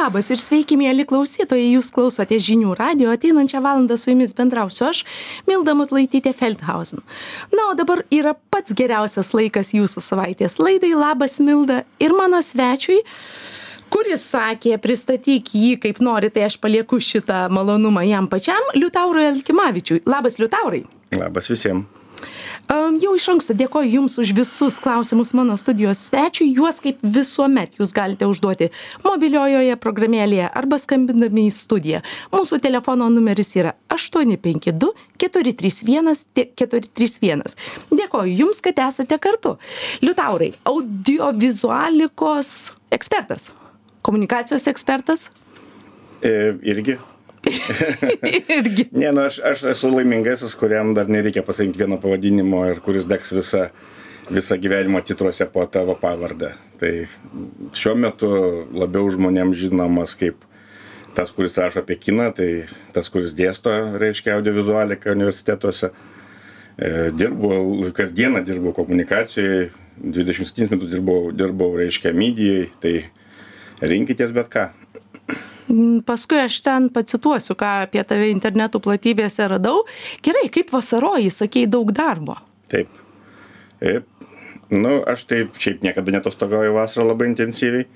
labas ir sveiki mieli klausytojai. Jūs klausotės žinių radijo ateinančią valandą su jumis bendrausiu aš milda matulaitytė feldhausen. Na o dabar yra pats geriausias laikas jūsų savaitės laidai. Labas milda. Ir mano svečiui kuris sakė pristatyk jį kaip nori tai aš palieku šitą malonumą jam pačiam liutaurui elkimavičiui labas liutaurai. Labas visiem Jau iš anksto dėkoju Jums už visus klausimus mano studijos svečiui. Juos kaip visuomet Jūs galite užduoti mobiliojoje programėlėje arba skambindami į studiją. Mūsų telefono numeris yra 852 431 431. Dėkoju Jums, kad esate kartu. Liutaurai, audiovizualikos ekspertas, komunikacijos ekspertas. E, irgi Irgi. ne, nu aš, aš esu laimingasis, kuriam dar nereikia pasirinkti vieno pavadinimo ir kuris degs visą, visą gyvenimo titruose po tavo pavardę. Tai šiuo metu labiau žmonėms žinomas kaip tas, kuris rašo apie kiną, tai tas, kuris dėsto, reiškia, audiovizualiką universitetuose. E, dirbau, kasdieną dirbau komunikacijoje, 27 metus dirbau, dirbau reiškia, medijai, tai rinkitės bet ką. Mm, paskui aš ten pacituosiu, ką apie tave internetų platybėse radau. Gerai, kaip vasaroji, sakei, daug darbo. Taip. Taip. Nu, aš taip šiaip niekada netostogauju vasarą labai intensyviai.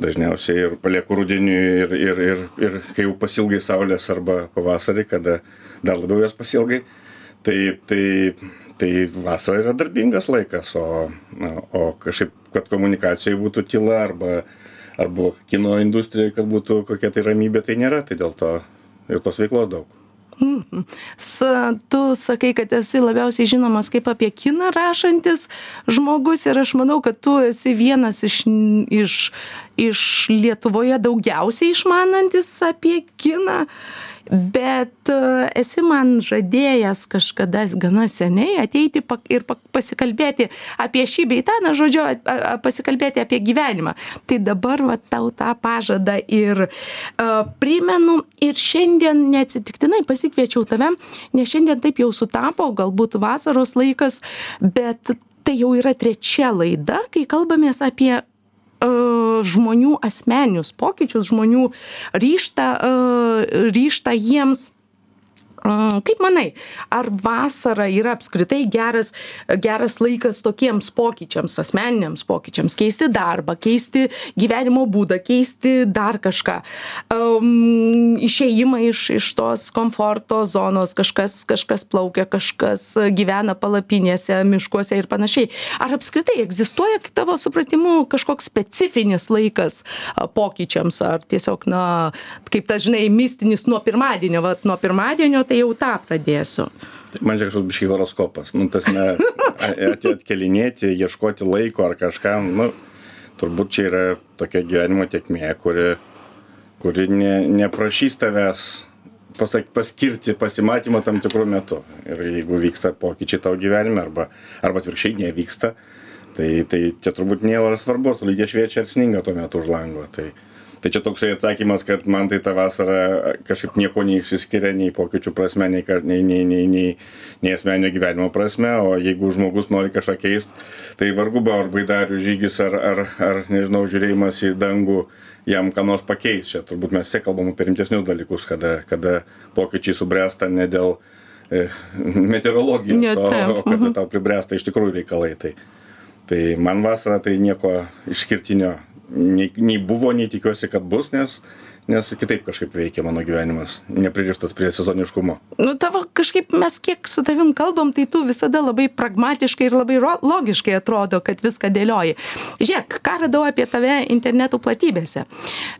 Dažniausiai ir palieku rudenį ir, ir, ir, ir kai jau pasilgai saulės arba pavasarį, kada dar labiau jos pasilgai. Tai, tai, tai vasara yra darbingas laikas, o, o kažkaip, kad komunikacijai būtų tyla arba arba kino industrijoj kad būtų kokia tai ramybė tai nėra tai dėl to ir tos veiklos daug. S, tu sakai, kad esi labiausiai žinomas kaip apie kiną rašantis žmogus ir aš manau, kad tu esi vienas iš, iš, iš Lietuvoje daugiausiai išmanantis apie kiną bet e, esi man žadėjęs kažkada gana seniai ateiti ir pasikalbėti apie šį bei tą, na žodžiu, pasikalbėti apie gyvenimą. Tai dabar va tau tą pažadą ir uh, primenu ir šiandien neatsitiktinai pasikviečiau tave, nes šiandien taip jau sutapo, galbūt vasaros laikas, bet tai jau yra trečia laida, kai kalbamės apie žmonių asmeninius pokyčius, žmonių ryštą, ryštą jiems Kaip manai, ar vasara yra apskritai geras, geras laikas tokiems pokyčiams, asmeniniams pokyčiams, keisti darbą, keisti gyvenimo būdą, keisti dar kažką, um, išėjimą iš, iš tos komforto zonos, kažkas, kažkas plaukia, kažkas gyvena palapinėse, miškuose ir panašiai. Ar apskritai egzistuoja tavo supratimu kažkoks specifinis laikas pokyčiams, ar tiesiog, na, kaip ta, žinai, mistinis nuo pirmadienio, va, nuo pirmadienio tai tai jau tą pradėsiu. Tai man čia kažkoks biškai horoskopas. Nu, tas ne, atkelinėti, ieškoti laiko ar kažką, nu, turbūt čia yra tokia gyvenimo tiekmė, kuri, kuri ne, neprašys tavęs pasak, paskirti pasimatymą tam tikrų metų. Ir jeigu vyksta pokyčiai tavo gyvenime arba, arba atvirkščiai nevyksta, tai, tai čia turbūt nėra svarbu, lygiai šviečia ir sninga tuo metu už lango. Tai, tai čia toksai atsakymas kad man tai ta vasara kažkaip niekuo neišsiskiria nei pokyčių prasme nei nei nei nei nei nei asmeninio gyvenimo prasme o jeigu žmogus nori kažką keist tai vargu bau ar baidarių žygis ar ar ar nežinau žiūrėjimas į dangų jam ką nors pakeis. Čia turbūt mes tiek kalbam apie rimtesnius dalykus kada kada pokyčiai subręsta ne dėl e, meteorologijos o o kada tau pribręsta iš tikrųjų reikalai. Tai tai man vasara tai nieko išskirtinio nei nei buvo nei tikiuosi kad bus nes nes kitaip kažkaip veikia mano gyvenimas nepririštas prie sezoniškumo. Nu tavo kažkaip mes kiek su tavim kalbam tai tu visada labai pragmatiškai ir labai logiškai atrodo kad viską dėlioji. Žiūrėk ką radau apie tave interneto platybėse?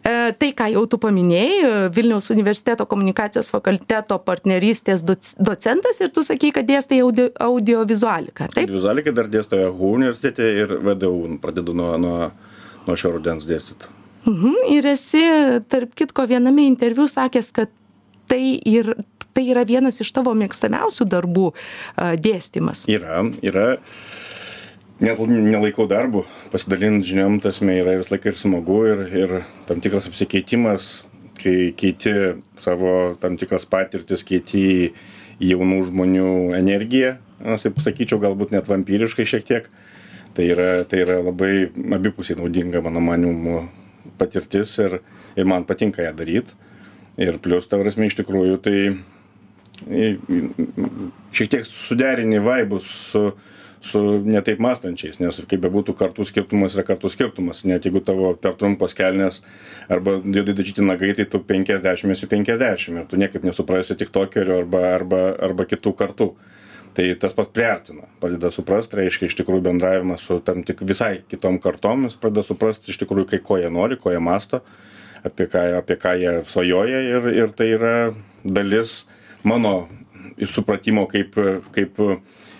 E, tai ką jau tu paminėjai vilniaus universiteto komunikacijos fakulteto partnerystės doc docentas ir tu sakei kad dėstai audio audiovizualiką taip? Audiovizualiką dar dėstau ehu universitete ir vdu pradedu nuo nuo nuo šio rudens dėstyt. Mhm, ir esi, tarp kitko, viename interviu sakęs, kad tai, ir, tai yra vienas iš tavo mėgstamiausių darbų dėstymas. Yra, yra. Net nelaikau darbų, pasidalinti žiniom tasme yra vis laik ir smagu ir, ir tam tikras apsikeitimas, kai keiti savo tam tikras patirtis, keiti jaunų žmonių energiją, aš taip sakyčiau, galbūt net vampyriškai šiek tiek. Uh, tai yra tai yra labai abipusiai naudinga mano manymu patirtis ir ir man patinka ją daryt. Ir plus, ta prasme, iš tikrųjų, tai šiek tiek suderini vaibus su, su netaip mąstančiais, nes kaip bebūtų kartų skirtumas yra kartų skirtumas. Net jeigu tavo per trumpas kelnes arba didai dažyti nagai, tai tu 50 esi 50 ir tu niekaip nesuprasi tik tokerio arba, arba, arba kitų kartų. Tai tas pat priartina, pradeda suprasti, reiškia iš tikrųjų bendravimą su tam tik visai kitom kartom, jis pradeda suprasti iš tikrųjų, kai ko jie nori, ko jie masto, apie ką, apie ką jie svajoja ir, ir tai yra dalis mano supratimo kaip, kaip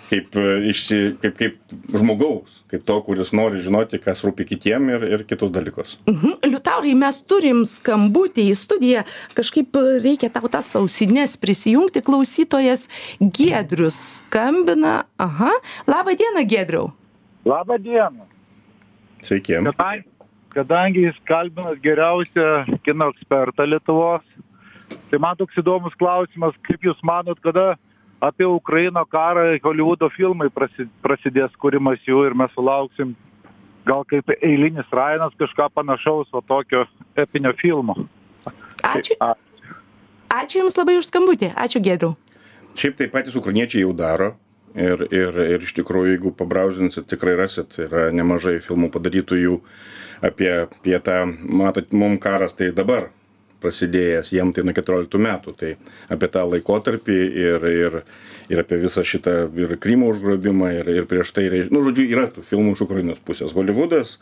kaip, e, išsi, kaip, kaip žmogaus, kaip to, kuris nori žinoti, kas rūpi kitiem ir, ir kitus dalykus. Mhm. Liutaurai, mes turim skambutį į studiją, kažkaip reikia tau tas ausinės prisijungti, klausytojas Gedrius skambina. Aha, labą dieną, Gedriau. Labą dieną. Sveiki. Kadangi, kadangi jis kalbinat geriausią kino ekspertą Lietuvos, tai man toks įdomus klausimas, kaip jūs manot, kada apie Ukraino karą Holivudo filmai prasi, prasidės kūrimas jų ir mes sulauksim gal kaip eilinis Rainas kažką panašaus, o tokio epinio filmo. Ačiū. Ačiū Jums labai už skambutį. Ačiū Gedriu. Šiaip tai patys ukrainiečiai jau daro. Ir, ir, ir iš tikrųjų, jeigu pabrausinsit, tikrai rasit, yra nemažai filmų padarytų jų apie, apie tą, matot, mum karas tai dabar prasidėjęs jiem tai nuo keturioliktų metų. Tai apie tą laikotarpį ir ir ir apie visą šitą ir krymo užgrobimą ir ir prieš tai nu žodžiu yra tų filmų iš ukrainos pusės. Holivudas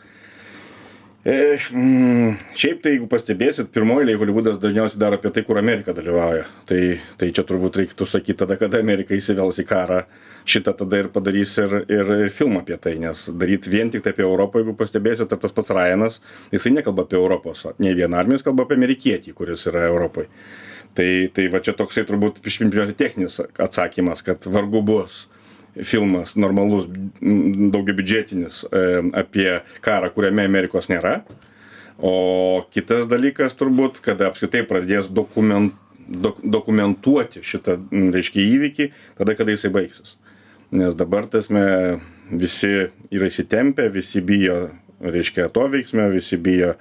E, mm, šiaip tai jeigu pastebėsit, pirmoji eilė Hollywoodas dažniausiai daro apie tai, kur Amerika dalyvauja. Tai, tai čia turbūt reiktų sakyti tada, kada Amerika įsivels į karą, šitą tada ir padarys ir, ir filmą apie tai, nes daryti vien tik tai apie Europą, jeigu pastebėsit, tai tas pats Ryanas, jisai nekalba apie Europos, ne vieną armiją, jis kalba apie amerikietį, kuris yra Europoje. Tai, tai va čia toksai turbūt pirmiausia techninis atsakymas, kad vargu bus filmas normalus daugiabiudžetinis e, apie karą, kuriame Amerikos nėra. O kitas dalykas turbūt, kada apskritai pradės dokument, dok, dokumentuoti šitą, reiškia, įvykį, tada, kada jisai baigsis. Nes dabar tasme visi yra įsitempę, visi bijo, reiškia, to veiksmio, visi bijo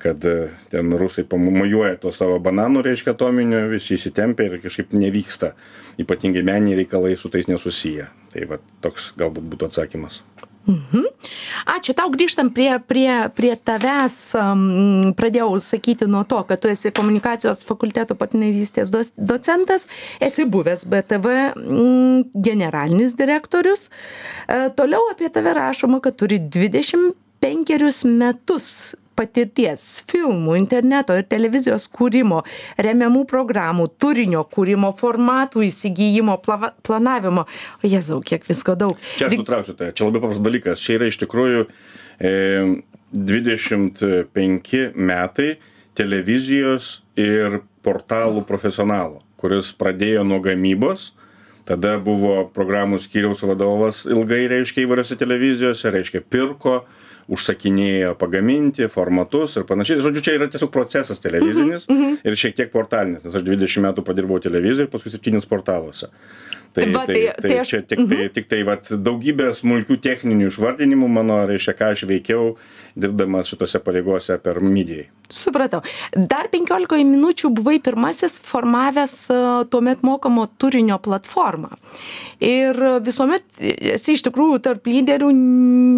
kad e, ten rusai pamojuoja to savo bananų, reiškia, atominių, visi įsitempia ir kažkaip nevyksta. Ypatingai meniniai reikalai su tais nesusiję. Tai va toks galbūt būtų atsakymas. Mhm. Ačiū tau grįžtam prie, prie, prie tavęs. Um, pradėjau sakyti nuo to, kad tu esi komunikacijos fakulteto partnerystės docentas, esi buvęs BTV mm, generalinis direktorius. E, toliau apie tave rašoma, kad turi 25 metus patirties filmų interneto ir televizijos kūrimo remiamų programų turinio kūrimo formatų įsigijimo plava planavimo. O jėzau kiek visko daug. Čia aš nutrauksiu tave. Čia labai paprastas dalykas. Čia yra iš tikrųjų e, 25 metai televizijos ir portalų profesionalo kuris pradėjo nuo gamybos. Tada buvo programų skyriaus vadovas ilgai reiškia įvairiose televizijose reiškia pirko užsakinėjo pagaminti formatus ir panašiai žodžiu čia yra tiesiog procesas televizinis Mhm, mhm. ir šiek tiek portalinis nes aš dvidešim metų padirbau televizijoj paskui septynis portaluose tai Va, tai tai- tai tai aš- čia tiktai tiktai vat daugybė smulkių techninių išvardinimų mano reiškia ką aš veikiau dirbdamas šitose pareigose per midijai supratau. Dar penkiolikoje minučių buvai pirmasis formavęs a, tuomet mokamo turinio platformą. Ir visuomet esi iš tikrųjų tarp lyderių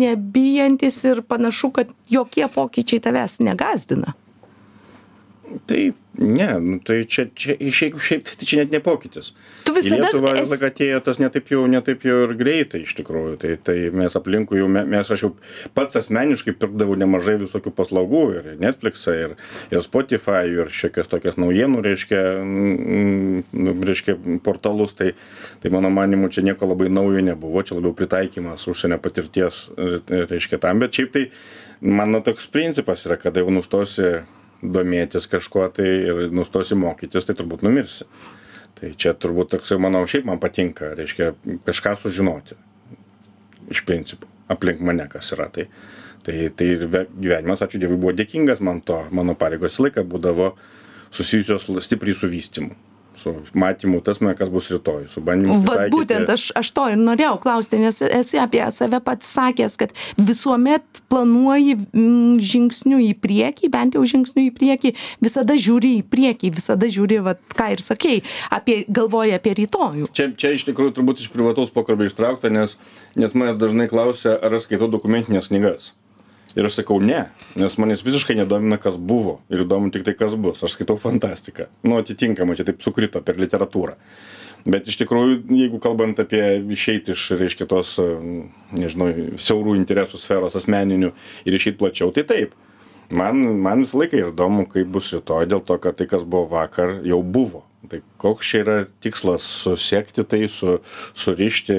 nebijantis ir panašu kad jokie pokyčiai tavęs negąsdina. Tai ne nu tai čia čia šiaip šiaip tai čia net ne pokytis. Tu į visada lietuvą esi atėjo tas ne taip jau ne taip jau ir greitai iš tikrųjų. Tai tai mes aplinkui jau me mes aš jau pats asmeniškai pirkdavau nemažai visokių paslaugų ir netfliksą ir ir spotify ir šiokias tokias naujienų reiškia mm, nu, reiškia portalus. Tai tai mano manymu čia nieko labai naujo nebuvo čia labiau pritaikymas užsienio patirties e, reiškia tam. Bet šiaip tai mano toks principas yra kada jau nustosi domėtis kažkuo tai ir nustosi mokytis tai turbūt numirsi. Tai čia turbūt toksai mano šiaip man patinka reiškia kažką sužinoti iš principo aplink mane kas yra. Tai tai tai gyvenimas ačiū dievui buvo dėkingas man to. Mano pareigos laiką būdavo susijusios stipriai su vystymu su matymu tasme kas bus rytoj su bandymu vat būtent aš aš to ir norėjau klausti nes esi apie save pats sakęs kad visuomet planuoji mm, žingsniu į priekį bent jau žingsniu į priekį visada žiūri į priekį visada žiūri vat ką ir sakei apie galvoji apie rytojų. Čia čia iš tikrųjų turbūt iš privataus pokalbio ištraukta nes nes manęs dažnai klausia ar aš skaitau dokumentines knygas ir aš sakau ne nes manęs visiškai nedomina kas buvo. Ir įdomu tiktai kas bus. Aš skaitau fantastiką. Nu atitinkamai čia taip sukrito per literatūrą. Bet iš tikrųjų jeigu kalbant apie išeit iš reiškia tos nežinau siaurų interesų sferos asmeninių ir išeit plačiau tai taip. Man man visą laiką įdomu kaip bus rytoj dėl to kad tai kas buvo vakar jau buvo tai koks čia yra tikslas susekti tai su surišti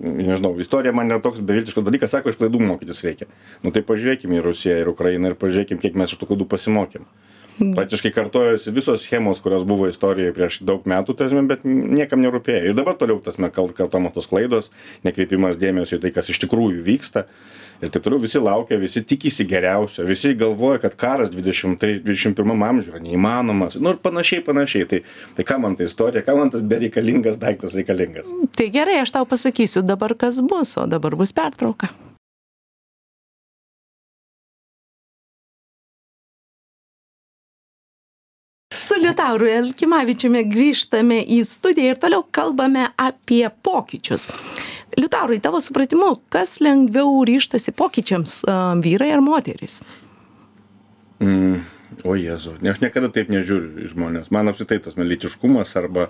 nežinau istorija man yra toks beviltiškas dalykas sako iš klaidų mokytis reikia. Nu tai pažiūrėkim į rusiją ir ukrainą ir pažiūrėkim kiek mes iš tų klaidų pasimokėm praktiškai kartojasi visos schemos kurios buvo istorijoj prieš daug metų ta prasme bet niekam nerūpėjo. Ir dabar toliau ta prasme kal kartojamos tos klaidos nekreipimas dėmesio į tai kas iš tikrųjų vyksta ir taip toliau. Visi laukia visi tikisi geriausio visi galvoja kad karas dvidešimtai dvidešim pirmam amžiuj yra neįmanomas. Nu ir panašiai panašiai. Tai tai kam man ta istorija kam man tas bereikalingas daiktas reikalingas? Tai gerai aš tau pasakysiu dabar kas bus o dabar bus pertrauka liutauru elkimavičiumi grįžtame į studiją ir toliau kalbame apie pokyčius liutaurai tavo supratimu kas lengviau ryžtasi pokyčiams vyrai ar moterys Mm, o Jėzau, aš niekada taip nežiūriu į žmonės. Man apsitai tas lytiškumas arba,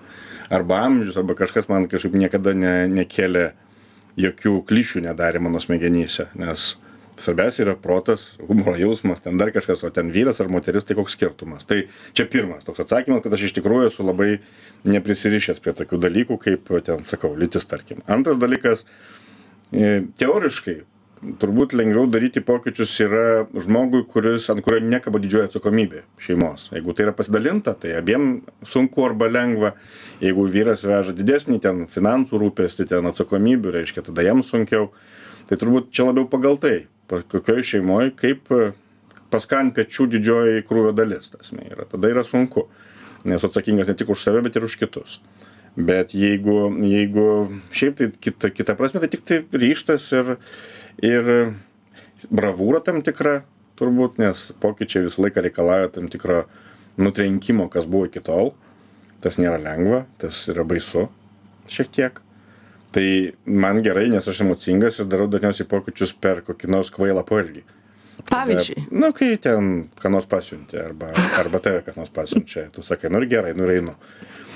arba amžius, arba kažkas man kažkaip niekada ne, nekėlė jokių klišių nedarė mano smegenyse, nes svarbiausia yra protas, humoro jausmas, ten dar kažkas, o ten vyras ar moteris, tai koks skirtumas. Tai čia pirmas toks atsakymas, kad aš iš tikrųjų esu labai neprisirišęs prie tokių dalykų, kaip ten sakau, lytis tarkim. Antras dalykas, e, teoriškai turbūt lengviau daryti pokyčius yra žmogui kuris ant kurio nekaba didžioji atsakomybė šeimos jeigu tai yra pasidalinta tai abiem sunku arba lengva jeigu vyras veža didesnį ten finansų rūpestį ten atsakomybių reiškia tada jam sunkiau tai turbūt čia labiau pagal tai pa kokioj šeimoj kaip pas ką ant pečių didžioji krūvio dalis ta prasme yra. Tada yra sunku nes atsakingas ne tik už save bet ir už kitus. Bet jeigu jeigu šiaip tai kita kita prasme tai tiktai ryžtas ir ir bravūra tam tikra turbūt nes pokyčiai visą laiką reikalauja tam tikro nutrenkimo kas buvo iki tol. Tas nėra lengva tas yra baisu šiek tiek tai man gerai nes aš emocingas ir darau dažniausiai pokyčius per kokį nors kvailą poelgį. Pavyzdžiui? nu kai ten ką nors pasiunti arba arba tave kas nors pasiunčia tu sakai nu ir gerai nu ir einu.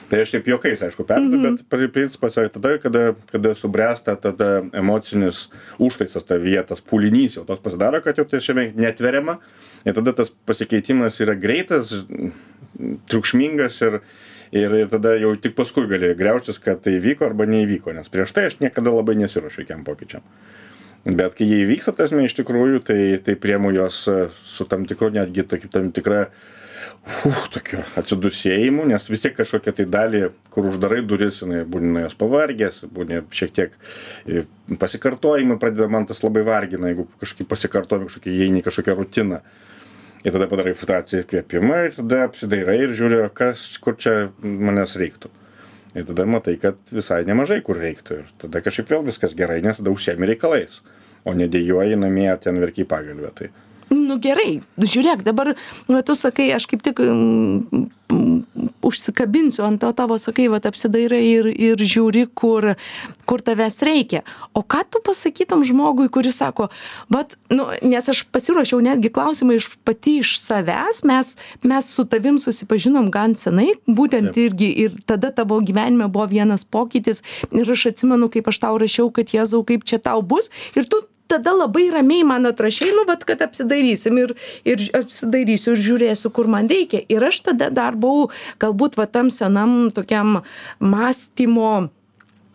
Tai aš taip juokais aišku perdedu bet pri principas yra tada kada kada subręsta tada emocinis užtaisas tavyje tas pūlinys jau toks pasidaro kad jau tai šiame netveriama. Ir tada tas pasikeitimas yra greitas triukšmingas ir ir ir tada jau tik paskui gali griaužtis kad tai įvyko arba neįvyko nes prieš tai aš niekada labai nesiruošiu jokiem pokyčiam. Bet kai jie įvyksta ta prasme iš tikrųjų tai tai priimu juos su tam tikru netgi tokiu tam tikra uch tokiu atsidūsėjimu nes vis tiek kažkokią tai dalį kur uždarai duris jinai nuo jos pavargęs būni šiek tiek i pasikartojimai pradeda man tas labai vargina jeigu kažkaip pasikartojimai kažkokie įeini kažkokią rutiną ir tada padarai tą atsikvėpimą ir tada apsidairai ir žiūri kas kur čia manęs reiktų. Ir tada matai kad visai nemažai kur reiktų. Ir tada kažkaip vėl viskas gerai nes tada užsiemi reikalais o ne dejuoji namie ar ten verki į pagalvę. Tai nu gerai žiūrėk dabar va tu sakai aš kaip tik mm, mm, užsikabinsiu ant to tavo sakai vat apsidairai ir ir žiūri kur kur tavęs reikia. O ką tu pasakytum žmogui kuris sako vat nu nes aš pasiruošiau netgi klausimą iš pati iš savęs mes mes su tavim susipažinom gan senai būtent irgi ir tada tavo gyvenime buvo vienas pokytis ir aš atsimenu kaip aš tau rašiau kad jėzau kaip čia tau bus ir tu tada labai ramiai man atrašei nu vat kad apsidairysim ir ir apsidairysiu ir žiūrėsiu kur man reikia. Ir aš tada dar buvau galbūt va tam senam tokiam mąstymo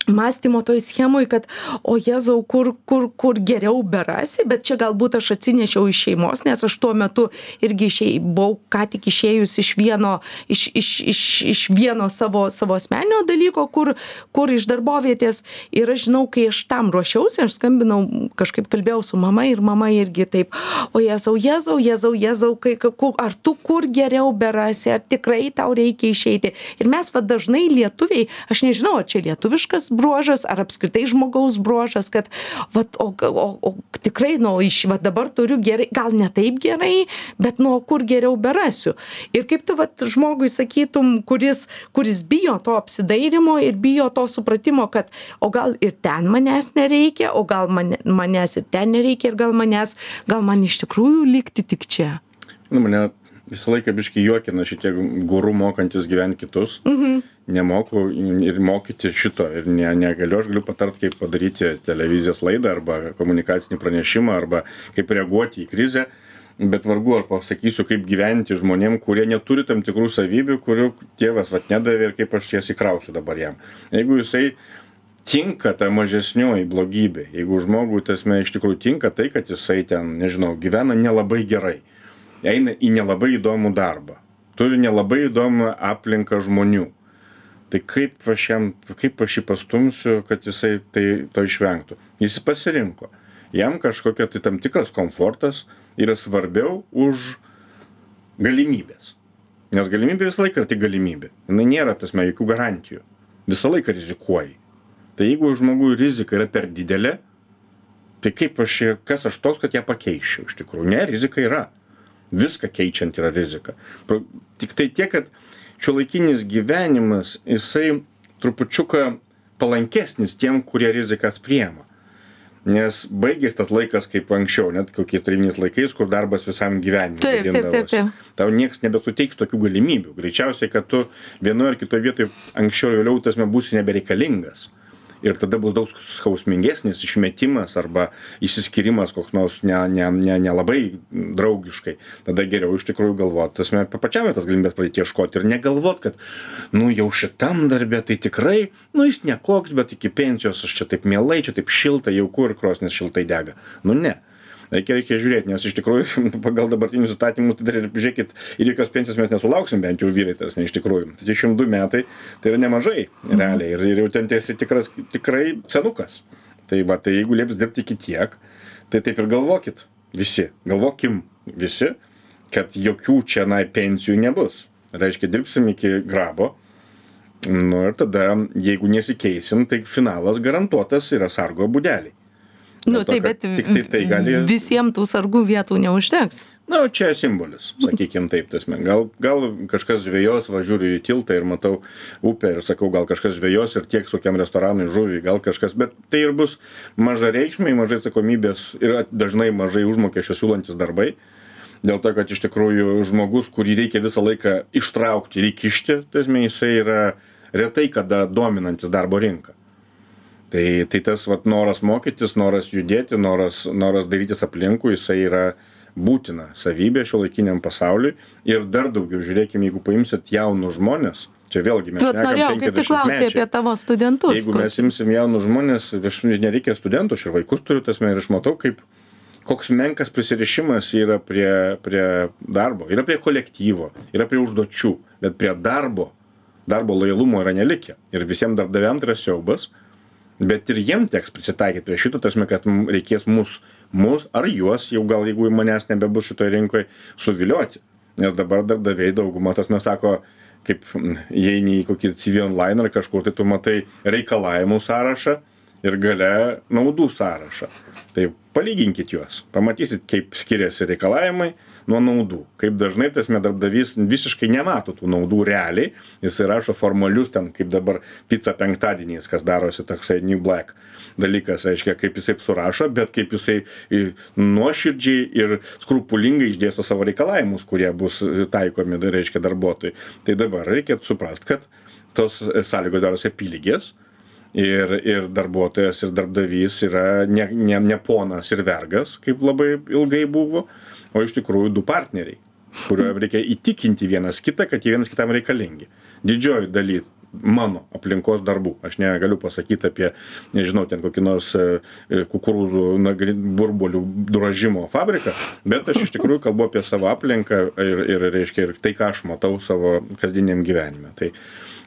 mąstymo toj schemoj kad o jėzau kur kur kur geriau berasi? Bet čia galbūt aš atsinešiau iš šeimos nes aš tuo metu irgi išei buvau ką tik išėjus iš vieno iš iš iš iš vieno savo savo asmeninio dalyko kur kur iš darbovietės. Ir aš žinau kai aš tam ruošiausi aš skambinau kažkaip kalbėjau su mama ir mama irgi taip o jėzau jėzau jėzau jėzau kai ku ar tu kur geriau berasi ar tikrai tau reikia išeiti? Ir mes vat dažnai lietuviai aš nežinau ar čia lietuviškas bruožas ar apskritai žmogaus bruožas kad vat o o o tikrai nu iš va dabar turiu gerai gal ne taip gerai bet nu o kur geriau berasiu? Ir kaip tu vat žmogui sakytum kuris kuris bijo to apsidairymo ir bijo to supratimo kad o gal ir ten manęs nereikia o gal mane manęs ir ten nereikia ir gal manęs gal man iš tikrųjų likti tik čia? Nu mane visą laiką biškį juokina šitie guru mokantys gyvent kitus. Mhm. Nemoku ir mokyti šito ir ne, negaliu, aš galiu patart, kaip padaryti televizijos laidą arba komunikacinį pranešimą arba kaip reaguoti į krizę, bet vargu ar pasakysiu, kaip gyventi žmonėm, kurie neturi tam tikrų savybių, kurių tėvas vat nedavė ir kaip aš jas įkrausiu dabar jam. Jeigu jisai tinka ta mažesnioji blogybė, jeigu žmogui tasme iš tikrųjų tinka tai, kad jisai ten, nežinau, gyvena nelabai gerai eina į nelabai įdomų darbą, turi nelabai įdomią aplinką žmonių. Tai kaip aš jam, kaip aš jį pastumsiu, kad jisai tai to išvengtų. Jis pasirinko. Jam kažkokia tai tam tikras komfortas yra svarbiau už galimybės. Nes galimybė visą laiką yra tik galimybė. Jis nėra tasme jokių garantijų. Visą laiką rizikuoji. Tai jeigu žmogui rizika yra per didelė, tai kaip aš, kas aš toks, kad ją pakeičiau iš tikrųjų. Ne, rizika yra viską keičiant yra rizika. Tik tai tiek, kad šiuolaikinis gyvenimas, jisai trupučiuką palankesnis tiem, kurie rizikas priema. Nes baigės tas laikas kaip anksčiau, net kokiais tarybiniais laikais, kur darbas visam gyvenimui. Taip, taip, taip, taip. Tau niekas nebesuteiks tokių galimybių. Greičiausiai, kad tu vienoje ar kitoje vietoje anksčiau ir vėliau tasme būsi nebereikalingas. Mhm ir tada bus daug skausmingesnis išmetimas arba išsiskyrimas koks nors ne ne ne nelabai draugiškai. Tada geriau iš tikrųjų galvot ta prasme pačiam tas galimybes pradėt ieškot ir negalvot kad nu jau šitam darbe tai tikrai nu jis nekoks bet iki pensijos aš čia taip mielai čia taip šilta jauku ir krosnis šiltai dega. Nu ne reikia reikia žiūrėt nes iš tikrųjų pagal dabartinius įstatymus tai dar ir žiūrėkit ir jokios pensijos mes nesulauksim bent jau vyrai ta prasme iš tikrųjų. Trisdešim du metai tai yra nemažai realiai. Ir ir jau ten esi tikras tikrai senukas. Tai va tai jeigu lieps dirbt iki tiek tai taip ir galvokit visi. Galvokim visi kad jokių čionai pensijų nebus. Reiškia dirbsim iki grabo. Nu ir tada jeigu nesikeisim tai finalas garantuotas yra sargo būdelėj Nu taip, bet tiktai tai gali. Visiems tų sargų vietų neužteks. Na, nu, čia simbolis, sakykim taip, tasme. Gal, gal kažkas žvėjos, važiuoju į tiltą ir matau upę ir sakau, gal kažkas žvėjos ir tiek kokiam restoranui žuvį, gal kažkas, bet tai ir bus maža reikšmė, mažai atsakomybės ir dažnai mažai užmokesčio siūlantis darbai. Dėl to, kad iš tikrųjų žmogus, kurį reikia visą laiką ištraukti ir įkišti, tai esmė jisai yra retai kada dominantis darbo rinką tai tai tas vat noras mokytis noras judėti noras noras dairytis aplinkui jisai yra būtina savybė šiuolaikiniam pasauliui ir dar daugiau žiūrėkim jeigu paimsit jaunus žmones čia vėlgi mes klausti apie tavo studentus. Jeigu mes imsim jaunus žmonės, aš nereikia studentų, aš ir vaikus turiu, tas ir aš matau, kaip koks menkas prisirišimas yra prie, prie darbo, yra prie kolektyvo, yra prie užduočių, bet prie darbo, darbo lojalumo yra nelikę. Ir visiems darbdaviam tai yra siaubas, bet ir jiem teks prisitaikyt prie šito ta prasme kad reikės mus mus ar juos jau gal jeigu manęs nebebus šitoj rinkoj suvilioti. Nes dabar darbdaviai dauguma ta prasme sako kaip įeini į kokį cv onlain ar kažkur tai tu matai reikalavimų sąrašą ir gale naudų sąrašą. Tai palyginkit juos. Pamatysit kaip skiriasi reikalavimai nuo naudų. Kaip dažnai ta prasme darbdavys visiškai nemato tų naudų realiai. Jisai rašo formalius ten kaip dabar pica penktadieniais kas darosi toksai new black dalykas reiškia kaip jisai surašo bet kaip jisai nuoširdžiai ir skrupulingai išdėsto savo reikalavimus kurie bus taikomi reiškia darbuotojui. Tai dabar reikėtų suprast kad tos sąlygos darosi apylygės ir ir darbuotojas ir darbdavys yra ne ne ne ponas ir vergas kaip labai ilgai buvo o iš tikrųjų du partneriai kuriuo reikia įtikinti vienas kitą kad jie vienas kitam reikalingi. Didžiojoj daly mano aplinkos darbų aš negaliu pasakyt apie nežinau ten kokį nors e, e, kukurūzų nagri burbuolių drožimo fabriką bet aš iš tikrųjų kalbu apie savo aplinką ir ir reiškia ir tai ką aš matau savo kasdieniam gyvenime. Tai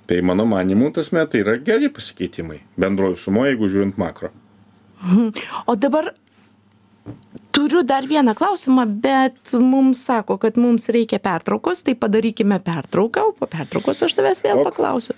tai mano manymu ta prasme tai yra geri pasikeitimai bendroj sumoj jeigu žiūrint makro. O dabar turiu dar vieną klausimą bet mums sako kad mums reikia pertraukos tai padarykime pertrauką o po pertraukos aš tavęs vėl Ok. paklausiu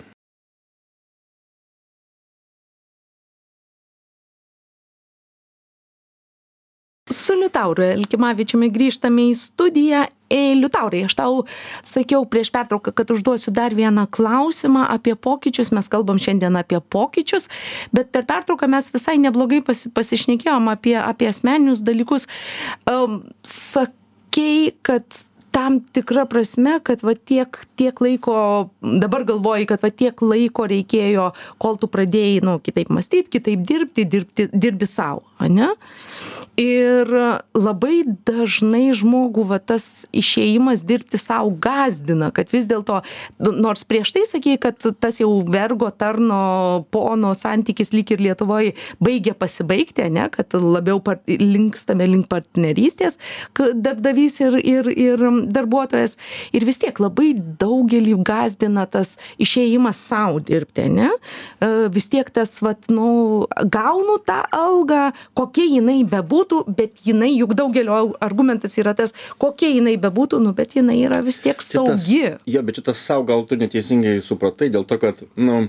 su liutauru elkimavičiumi grįžtame į studiją. Ei liutaurai aš tau sakiau prieš pertrauką kad užduosiu dar vieną klausimą apie pokyčius. Mes kalbam šiandien apie pokyčius bet per pertrauką mes visai neblogai pasi pasišnekėjom apie apie asmeninius dalykus. Am sakei kad tam tikra prasme kad va tiek tiek laiko dabar galvoji kad va tiek laiko reikėjo kol tu pradėjai nu kitaip mąstyt kitaip dirbti dirbti dirbi sau ane? Ir labai dažnai žmogų va tas išėjimas dirbti sau gąsdina kad vis dėlto nu nors prieš tai sakei kad tas jau vergo tarno pono santykis lyg ir lietuvoj baigia pasibaigti ane kad labiau linkstame link partnerystės k darbdavys ir ir ir darbuotojas ir vis tiek labai daugelį gąsdina tas išėjimas sau dirbti ane? E, vis tiek tas vat nu gaunu tą algą kokia jinai bebūtų bet jinai juk daugelio argumentas yra tas kokia jinai bebūtų nu bet jinai yra vis tiek saugi. Jo bet šitas sau gal tu neteisingai supratai dėl to kad nu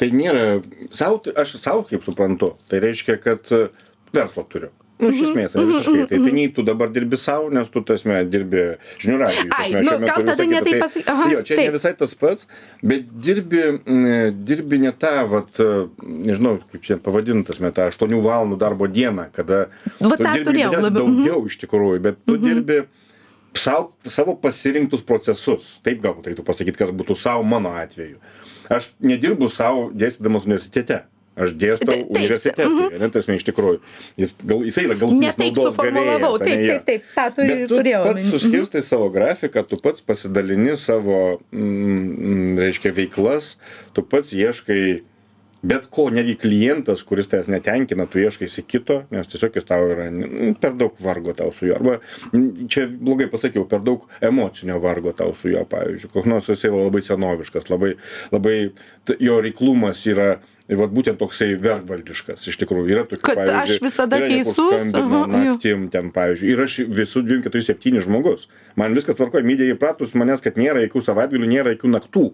tai nėra sau aš sau kaip suprantu tai reiškia kad e, verslą turiu nu iš esmės ane visiškai. Tai tai nei tu dabar dirbi sau nes tu ta prasme dirbi žinių radijuj ta Ai, prasme, nu, gal tada ne taip Tai- pasaky- aha, jo čia taip. ne visai tas pats bet dirbi mm, dirbi ne tą vat nežinau kaip čia pavadint ta prasme tą aštuonių valandų darbo dieną kada Va tu dirbi turėjau labiau, mhm. daugiau iš tikrųjų bet tu dirbi sau savo pasirinktus procesus. Taip galbūt reiktų pasakyt kas būtų sau mano atveju. Aš nedirbu sau dėstydamas universitete aš dėstau universitetui ane ta prasme iš tikrųjų jis gal jisai yra ne galutinis taip suformulavau gavėjas taip taip taip tą turi tu turėjau pats. Mhm. suskirstai savo grafiką, tu pats pasidalini savo, mm, reiškia, veiklas, tu pats ieškai bet ko, netgi klientas, kuris tavęs netenkina, tu ieškaisi kito, nes tiesiog jis tau yra mm, per daug vargo tau su juo. Arba mm, čia blogai pasakiau, per daug emocinio vargo tau su juo, pavyzdžiui. Koks nors jisai labai senoviškas, labai, labai jo reiklumas yra Vat būtent toksai vergvaldiškas, iš tikrųjų yra tokių. Kad aš visada teisus, naktim ten, pavyzdžiui, ir aš visų 247 žmogus. Man viskas tvarkoja, mydė įpratus manęs, kad nėra jokių savaitgalių, nėra jokių naktų.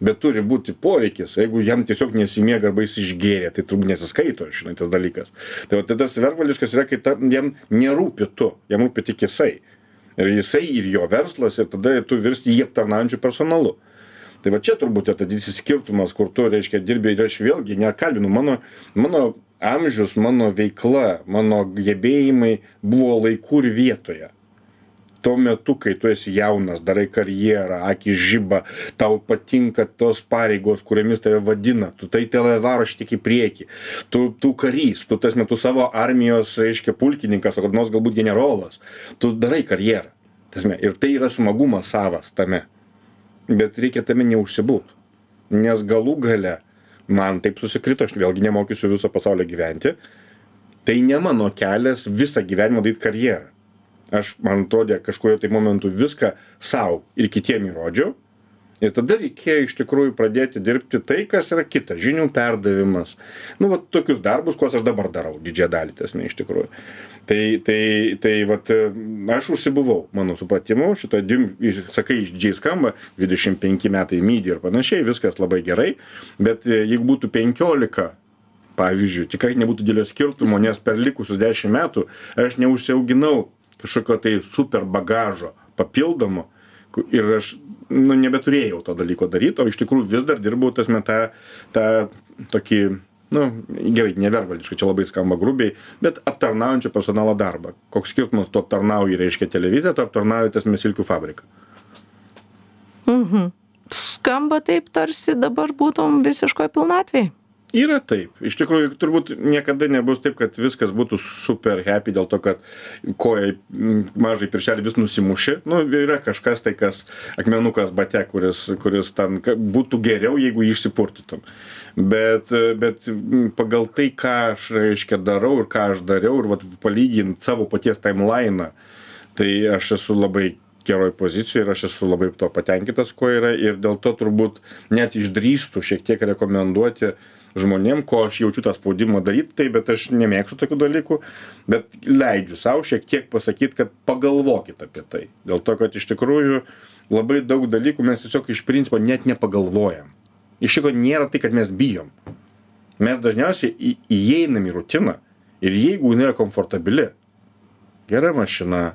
Bet turi būti poreikis, jeigu jam tiesiog nesimiega arba jis išgėrė, tai turbūt nesiskaito, žinai, tas dalykas. Tai, va, tai tas vergvališkas yra, kai ta, jam nerūpi tu, jam rūpi tik jisai. Ir jisai ir jo verslas, ir tada tu virsti jį aptarnaujančių personalu. Tai va čia turbūt yra tas didysis skirtumas, kur tu, reiškia, dirbi ir aš vėlgi nekalbinu, mano, mano amžius, mano veikla, mano gebėjimai buvo laikų ir vietoje. Tuo metu, kai tu esi jaunas, darai karjerą, akis žyba, tau patinka tos pareigos, kuriamis tave vadina, tu tai tave varo šiek į priekį, tu, tu karys, tu tas metu savo armijos, reiškia, pulkininkas, o kad nors galbūt generolas, tu darai karjerą. Tasme, ir tai yra smagumas savas tame bet reikia tame neužsibūt. Nes galų gale man taip susikrito, aš vėlgi nemokysiu viso pasaulio gyventi, tai ne mano kelias visą gyvenimą daryti karjerą. Aš, man atrodė, kažkurio tai momentu viską savo ir kitiem įrodžiau. Ir tada reikėjo iš tikrųjų pradėti dirbti tai, kas yra kita - žinių perdavimas. Nu, va, tokius darbus, kuriuos aš dabar darau, didžiąją dalį tasme iš tikrųjų. Tai, tai, tai, vat, aš užsibuvau, mano supratimu, šito, sakai, išdžiai skamba, 25 metai mydį ir panašiai, viskas labai gerai, bet e, jeigu būtų 15 pavyzdžiui, tikrai nebūtų didelio skirtumo, nes per likusius 10 metų aš neužsiauginau kažkokio tai super bagažo papildomo ir aš nu, nebeturėjau to dalyko daryti, o iš tikrųjų vis dar dirbau tas metą tą tokį, nu, gerai, nevervaldiškai, čia labai skamba grubiai, bet aptarnaujančio personalo darbą. Koks skirtumas, tu aptarnauji, reiškia televiziją, tu aptarnauji tas mesilkių fabriką. skamba taip tarsi dabar būtum visiškoj pilnatvėj yra taip. Iš tikrųjų turbūt niekada nebus taip kad viskas būtų super happy dėl to kad koja mažąjį pirštelį vis nusimuši nu yra kažkas tai kas akmenukas bate kuris kuris ten būtų geriau jeigu jį išsipurtytum. Bet bet pagal tai ką aš reiškia darau ir ką aš dariau ir vat palygint savo paties taimlainą tai aš esu labai geroj pozicijoj ir aš esu labai tuo patenkintas kuo yra. Ir dėl to turbūt net išdrįstu šiek tiek rekomenduoti žmonėm ko aš jaučiu tą spaudimą daryt tai bet aš nemėgstu tokių dalykų bet leidžiu sau šiek tiek pasakyt kad pagalvokit apie tai. Dėl to kad iš tikrųjų labai daug dalykų mes tiesiog iš principo net nepagalvojam. Iš tikro nėra tai kad mes bijom. Mes dažniausiai įeinam į rutiną ir jeigu jinai yra komfortabili gera mašina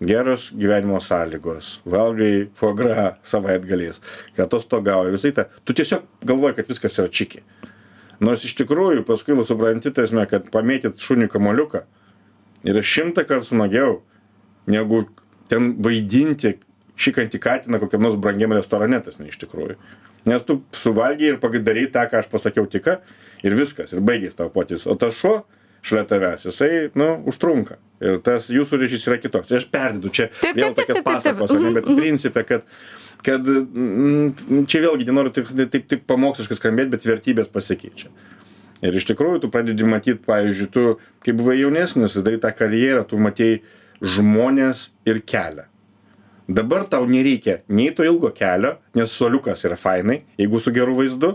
geros gyvenimo sąlygos valgai fogra savaitgaliais kai atostogauji visai ta tu tiesiog galvoji kad viskas yra čiki nors iš tikrųjų paskui supranti ta prasme kad pamėtyt šuniui kamuoliuką yra šimtąkart smagiau negu ten vaidinti šykantį katiną kokiam nors brangiam restorane tas ne iš tikrųjų. Nes tu suvalgei ir padarei tą ką aš pasakiau tik ir viskas ir baigės tavo potyris. O tas šuo šalia tavęs. Jisai nu užtrunka. Ir tas jūsų ryšys yra kitoks. Aš perdedu. Čia vėl tokias pasakos ane bet principe kad kad mm, čia vėlgi nenoriu taip, taip, taip pamoksliškai skambėti, bet vertybės pasikeičia. Ir iš tikrųjų tu pradedi matyti, pavyzdžiui, tu, kai buvai jaunesnis, darai tą karjerą, tu matėjai žmonės ir kelią. Dabar tau nereikia nei to ilgo kelio, nes soliukas yra fainai, jeigu su geru vaizdu,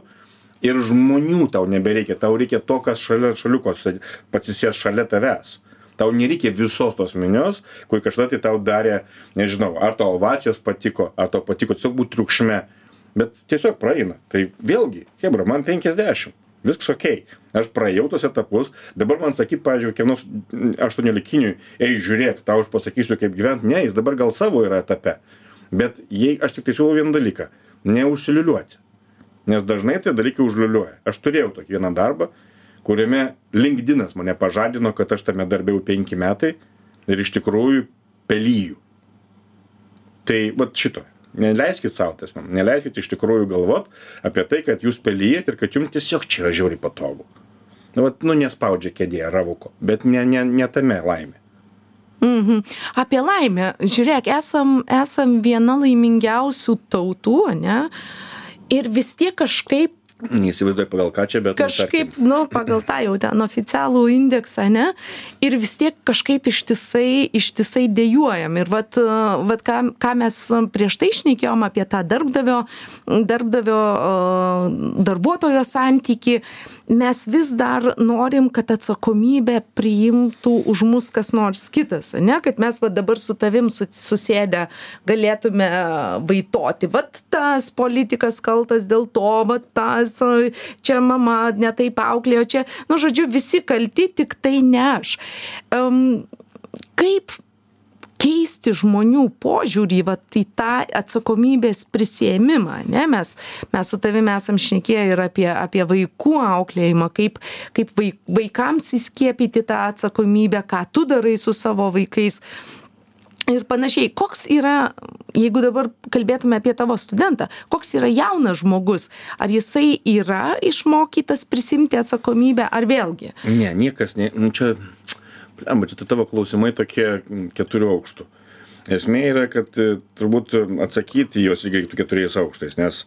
ir žmonių tau nebereikia, tau reikia to, kas šalia šaliukos patsisės šalia tavęs. Tau nereikia visos tos minios kur kažkada tai tau darė nežinau ar tau ovacijos patiko ar tau patiko tiesiog būt triukšme. Bet tiesiog praeina. Tai vėlgi chebra man penkiasdešim viskas okei aš praėjau tuos etapus. Dabar man sakyt pavyzdžiui kokiam nors aštuoniolikiniui ei žiūrėk tau aš pasakysiu kaip gyvent. Ne jis dabar gal savo yra etape. Bet jei aš tiktai siūlau vieną dalyką. Neužsiliūliuoti nes dažnai tie dalykai užliūliuoja aš turėjau tokį vieną darbą kuriame linkdinas mane pažadino kad aš tame darbe jau penki metai ir iš tikrųjų pelyju. Tai vat šito. Neleiskit savo tas, neleiskit iš tikrųjų galvot apie tai, kad jūs pelyjat ir kad jums tiesiog čia yra žiauriai patogu. Nu, vat, nu nespaudžia kėdėje ravuko, bet ne, ne, ne tame laimė. Mhm. Apie laimę. Žiūrėk, esam, esam viena laimingiausių tautų, ne? Ir vis tiek kažkaip Neįsivaizduoju pagal ką čia, bet... Nu, kažkaip, nu, pagal tą jau ten oficialų indeksą, ne? Ir vis tiek kažkaip ištisai, ištisai dėjuojam. Ir vat, vat ką, ką mes prieš tai išnekėjom apie tą darbdavio, darbdavio darbuotojo santyki, mes vis dar norim kad atsakomybę priimtų už mus kas nors kitas ane? Kad mes va dabar su tavim su susėdę galėtume vaitoti vat tas politikas kaltas dėl to vat tas čia mama ne taip auklėjo čia nu žodžiu visi kalti tiktai ne aš. Am kaip keisti žmonių požiūrį vat į tą atsakomybės prisiėmimą ane mes mes su tavim esam šnekėję ir apie apie vaikų auklėjimą kaip kaip vai vaikams įskiepyti tą atsakomybę ką tu darai su savo vaikais ir panašiai. Koks yra jeigu dabar kalbėtume apie tavo studentą koks yra jaunas žmogus? Ar jisai yra išmokytas prisiimti atsakomybę ar vėlgi? Ne niekas ne nu čia blemba čia tavo klausimai tokie keturių aukštų. Esmė yra, kad e, turbūt atsakyti juos reikėtų keturiais aukštais, nes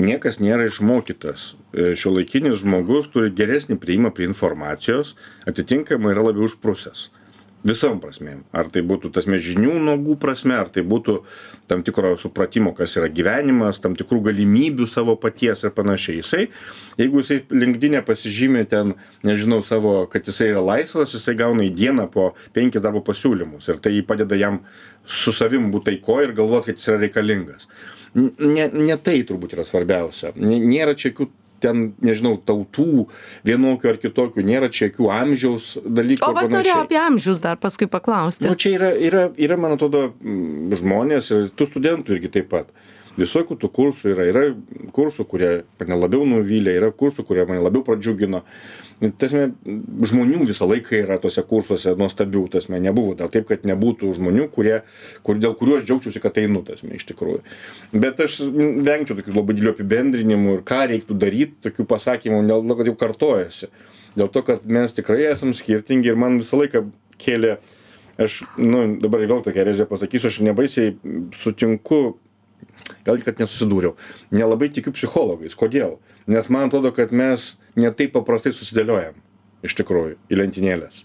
niekas nėra išmokytas. E, Šio laikinis žmogus turi geresnį prieimą prie informacijos, atitinkamai yra labiau užprusęs visom prasmėm. Ar tai būtų tas žinių nuogų prasme ar tai būtų tam tikro supratimo kas yra gyvenimas tam tikrų galimybių savo paties ir panašiai. Jisai jeigu jisai linkdine pasižymi ten nežinau savo kad jisai yra laisvas jisai gauna į dieną po penkis darbo pasiūlymus ir tai padeda jam su savim būt taikoj ir galvot kad jis yra reikalingas. Ne ne tai turbūt yra svarbiausia. Nėra čia jokių ten nežinau tautų vienokių ar kitokių nėra čia jokių amžiaus dalykų o vat norėjau apie amžius dar paskui paklausti. Nu čia yra yra yra man atrodo žmonės ir tų studentų irgi taip pat visokių tų kursų yra. Yra kursų kurie mane labiau nuvylė yra kursų kurie mane labiau pradžiugino. Tasme žmonių visą laiką yra tuose kursuose nuostabių tasme nebuvo dar taip kad nebūtų žmonių kurie kur dėl kurių aš džiaugčiausi kad einu tasme iš tikrųjų. Bet aš vengčiau tokių labai didelių apibendrinimų ir ką reiktų daryt tokių pasakymų dėl to kad jau kartojasi. Dėl to kad mes tikrai esam skirtingi ir man visą laiką kėlė aš nu dabar vėl tokią ereziją pasakysiu aš nebaisiai sutinku gal kad nesusidūriau. Nelabai tikiu psichologais. Kodėl? Nes man atrodo kad mes ne taip paprastai susidėliojam iš tikrųjų į lentynėles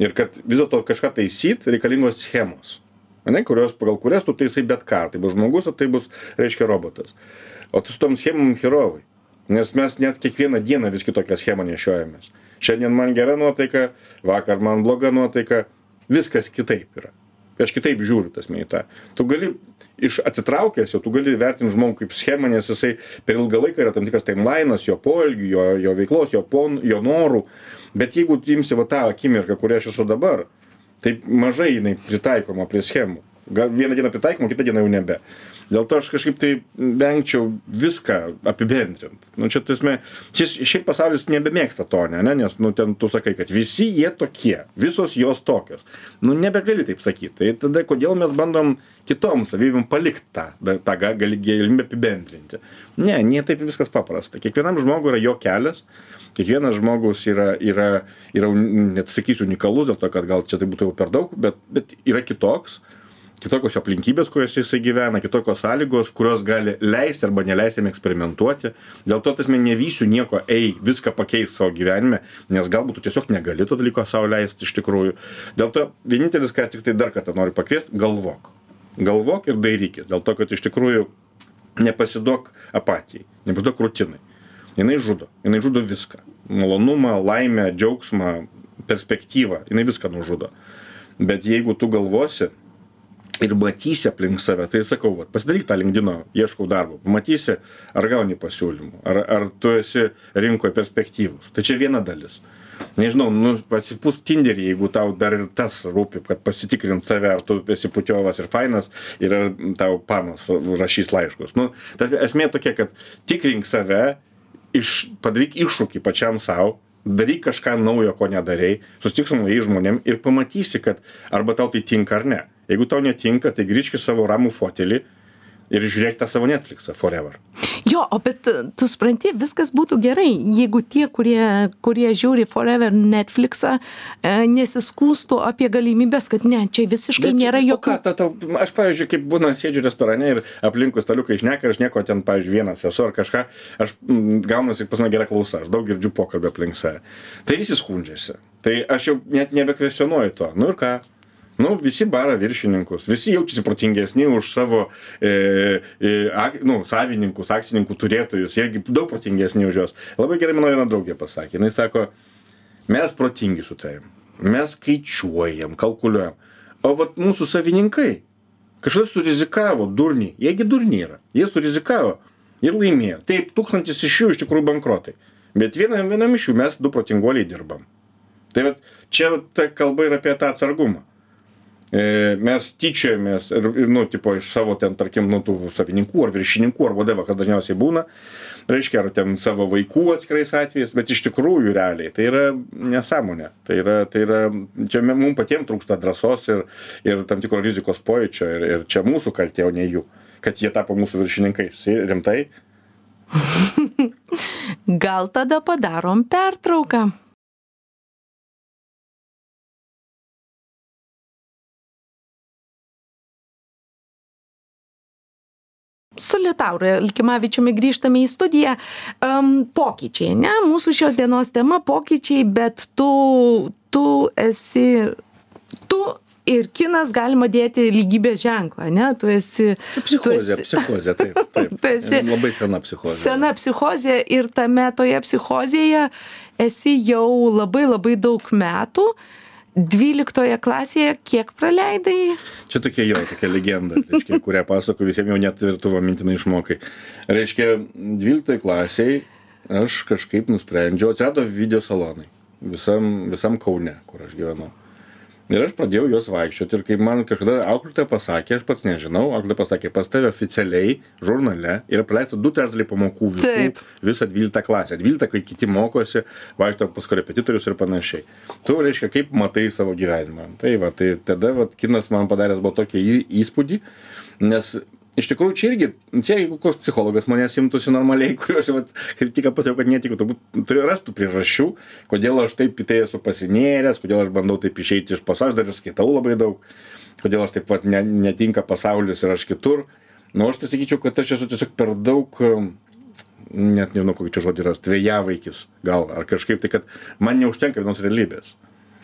ir kad vis dėlto kažką taisyt reikalingos schemos. Ane kurios pagal kurias tu taisai bet ką. Tai bus žmogus ar tai bus reiškia robotas. O tu su tom schemom herojai nes mes net kiekvieną dieną vis kitokią schemą nešiojamės. Šiandien man gera nuotaika vakar man bloga nuotaika. Viskas kitaip yra aš kitaip žiūriu ta prasme į tą. Tu gali iš atsitraukęs jau tu gali vertint žmogų kaip schemą nes jisai per ilgą laiką yra tam tikras taimlainas jo poelgių jo jo veiklos jo pon jo norų. Bet jeigu tu imsi va tą akimirką kurioj aš esu dabar tai mažai jinai pritaikoma prie schemų. Gal vieną dieną pritaikoma kitą dieną jau nebe dėl to aš kažkaip tai vengčiau viską apibendrint. Nu čia ta prasme čia šiaip pasaulis nebemėgsta to ane nes nu ten tu sakai kad visi jie tokie visos jos tokios. Nu nebegali taip sakyt. Tai tada kodėl mes bandom kitom savybėm palikt tą tą ga gali galimybę apibendrinti? Ne ne taip viskas paprasta. Kiekvienam žmogui yra jo kelias. Kiekvienas žmogus yra yra yra net sakysiu unikalus dėl to kad gal čia tai būtų jau per daug bet bet yra kitoks kitokios jo aplinkybės kuriose jisai gyvena kitokios sąlygos kurios gali leisti arba neleisti jam eksperimentuoti. Dėl to ta prasme nevysiu nieko ei viską pakeist savo gyvenime nes galbūt tu tiesiog negali to dalyko sau leist iš tikrųjų. Dėl to vienintelis ką tiktai dar kartą noriu pakviest galvok. Galvok ir dairykis dėl to kad iš tikrųjų nepasiduok apatijai nepasiduok rutinai. Jinai žudo. Jinai žudo viską. Malonumą laimę džiaugsmą perspektyvą. Jinai viską nužudo. Bet jeigu tu galvosi ir matysi aplink save. Tai sakau vat pasidaryk tą linkdino ieškau darbo pamatysi ar gauni pasiūlymų ar ar tu esi rinkoj perspektyvus. Tai čia viena dalis. Nežinau nu pasipūsk tinderį jeigu tau dar ir tas rūpi kad pasitikrint save ar tu esi putiovas ir fainas ir ar tau panos rašys laiškus. Nu ta esmė tokia kad tikrink save iš padaryk iššūkį pačiam sau daryk kažką naujo ko nedarei susitik su naujais žmonėm ir pamatysi kad arba tau tai tinka ar ne. Jeigu tau netinka tai grįžk į savo ramų fotelį ir žiūrėk tą savo netfliksą forever. Jo o bet tu supranti viskas būtų gerai jeigu tie kurie kurie žiūri forever netfliksą e, nesiskųstų apie galimybes kad ne čia visiškai nėra o jokių ką ta tau aš pavyzdžiui kaip būna sėdžiu restorane ir aplinkui staliukai šneka ir aš nieko ten pavyzdžiui vienas esu ar kažką aš mm, gaunasi pas mane gera klausa aš daug girdžiu pokalbių aplink save. Tai visi skundžiasi. Tai aš jau net nebekvestionuoju to. Nu ir ką nu visi bara viršininkus. Visi jaučiasi protingesni už savo e, e, ak, nu, savininkus akcininkų turėtojus. Jie gi daug protingesni už juos. Labai gerai mano viena draugė pasakė. Jinai sako mes protingi su tavim. Mes skaičiuojam kalkuliuojam. O vat mūsų savininkai kažkada surizikavo durniai jie gi durniai yra. Jie surizikavo ir laimėjo. Taip tūkstantis iš jų iš tikrųjų bankrotai. Bet vienam vienam iš jų mes du protinguoliai dirbam. Tai vat čia ta kalba ir apie tą atsargumą mes tyčiojamės ir, ir, nu, tipo, iš savo ten, tarkim, nu, tų savininkų ar viršininkų ar vadovą, kas dažniausiai būna, reiškia, ar ten savo vaikų atskirais atvejais, bet iš tikrųjų realiai tai yra nesąmonė. Tai yra, tai yra čia mums patiems trūksta drąsos ir, ir tam tikro rizikos pojūčio ir, ir čia mūsų kaltė, o ne jų, kad jie tapo mūsų viršininkais. Rimtai? gal tada padarom pertrauką su liutauru elkimavičiumi grįžtame į studiją am pokyčiai ane mūsų šios dienos tema pokyčiai bet tu tu esi tu ir kinas galima dėti lygybės ženklą ane tu esi Psichozė, esi- psichozė, taip. taip. Tu esi Labai sena psichozė. sena psichozė ir tame toje psichozėje esi jau labai labai daug metų dvyliktoje klasėje kiek praleidai Čia tokia jo, tokia legenda, reiškia, kurią pasako visiems jau net virtuvą mintinai išmokai. Reiškia, 12 klasiai aš kažkaip nusprendžiau, atsirado video salonai visam, visam Kaune, kur aš gyvenau. Ir aš pradėjau juos vaikščiot ir kaip man kažkada auklėtoja pasakė aš pats nežinau auklėtoja pasakė pas tave oficialiai žurnale yra praleista du trečdaliai pamokų visų Taip. visą dvyliktą klasę. Dvyliktą kai kiti mokosi vaikšto pas korepetitorius ir panašiai. Tu reiškia kaip matai savo gyvenimą? Tai va tai tada vat kinas man padaręs buvo tokį įspūdį nes iš tikrųjų čia irgi čia jeigu koks psichologas manęs imtųsi normaliai kuriuo aš vat kaip tik ką pasakiau kad netikiu turbūt turiu rast tų priežasčių kodėl aš taip į tai esu pasinėręs kodėl aš bandau taip išeiti iš pasaulio dar ir skaitau labai daug kodėl aš taip vat ne netinka pasaulis ir aš kitur. Nu aš tai sakyčiau kad aš esu tiesiog per daug net nežinau kokį čia žodį rast vėjavaikis gal ar kažkaip tai kad man neužtenka vienos realybės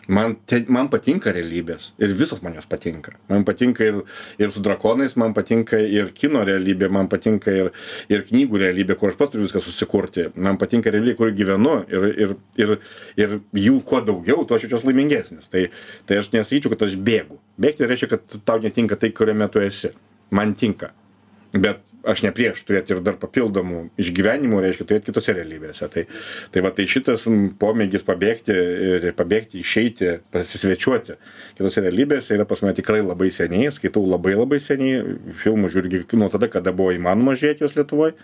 man te man patinka realybės ir visos man jos patinka. Man patinka ir ir su drakonais man patinka ir kino realybė man patinka ir ir knygų realybė kur aš pats turiu viską susikurti. Man patinka realybė kur gyvenu ir ir ir ir jų kuo daugiau tuo aš jaučiuos laimingesnis. Tai tai aš nesakyčiau kad aš bėgu. Bėgti reiškia kad tau netinka tai kuriame tu esi. Man tinka. Bet aš ne prieš turėti ir dar papildomų išgyvenimų reiškia turėt kitose realybėse. Tai tai va tai šitas pomėgis pabėgti ir pabėgti išeiti pasisvečiuoti kitose realybėse yra pas mane tikrai labai seniai skaitau labai labai seniai filmus žiūriu nuo tada kada buvo įmanoma žiūrėt juos lietuvoj.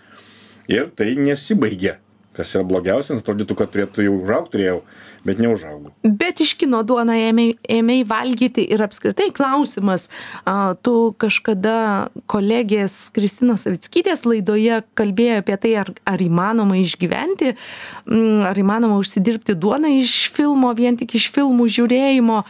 Ir tai nesibaigė kas yra blogiausia atrodytų kad turėtų jau užaugt turėjau bet neužaugau Bet iš kino duoną ėmei, ėmei valgyti ir apskritai klausimas, a, tu kažkada kolegės Kristinos Savickytės laidoje kalbėjo apie tai, ar, ar įmanoma išgyventi, mm, ar įmanoma užsidirbti duoną iš filmo, vien tik iš filmų žiūrėjimo.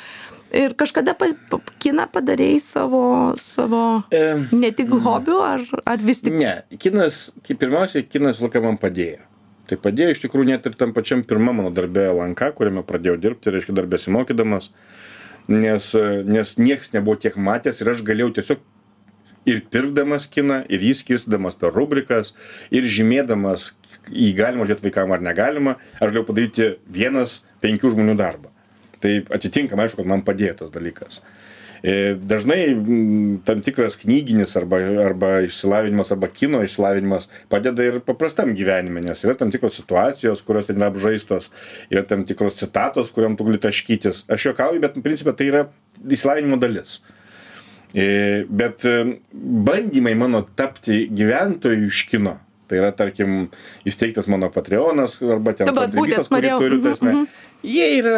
Ir kažkada pa, pa, kiną padarėjai savo, savo E, ne tik hobiu, ar, ar vis tik... Ne, kinas, kaip pirmiausiai, kinas laiką man padėjo. Tai padėjo iš tikrųjų net ir tam pačiam pirmam mano darbė LNK, kuriame pradėjau dirbti, reiškia dar besimokydamas, nes, nes nieks nebuvo tiek matęs ir aš galėjau tiesiog ir pirkdamas kiną, ir jį skirstydamas per rubrikas, ir žymėdamas, jį galima žiūrėti vaikam ar negalima, aš galėjau padaryti vienas penkių žmonių darbą. Tai atitinkamai aišku, kad man padėjo tas dalykas. E, Dažnai mm, tam tikras knyginis arba, arba išsilavinimas arba kino išsilavinimas padeda ir paprastam gyvenime, nes yra tam tikros situacijos, kurios ten yra apžaistos, yra tam tikros citatos, kuriam tu gali taškytis. Aš juokauju, bet principė tai yra išsilavinimo dalis. E, Bet e, bandymai mano tapti gyventojų iš kino, tai yra, tarkim, įsteigtas mano Patreonas arba ten kontribistas, būtent norėjau, turiu, tai esmė, jie yra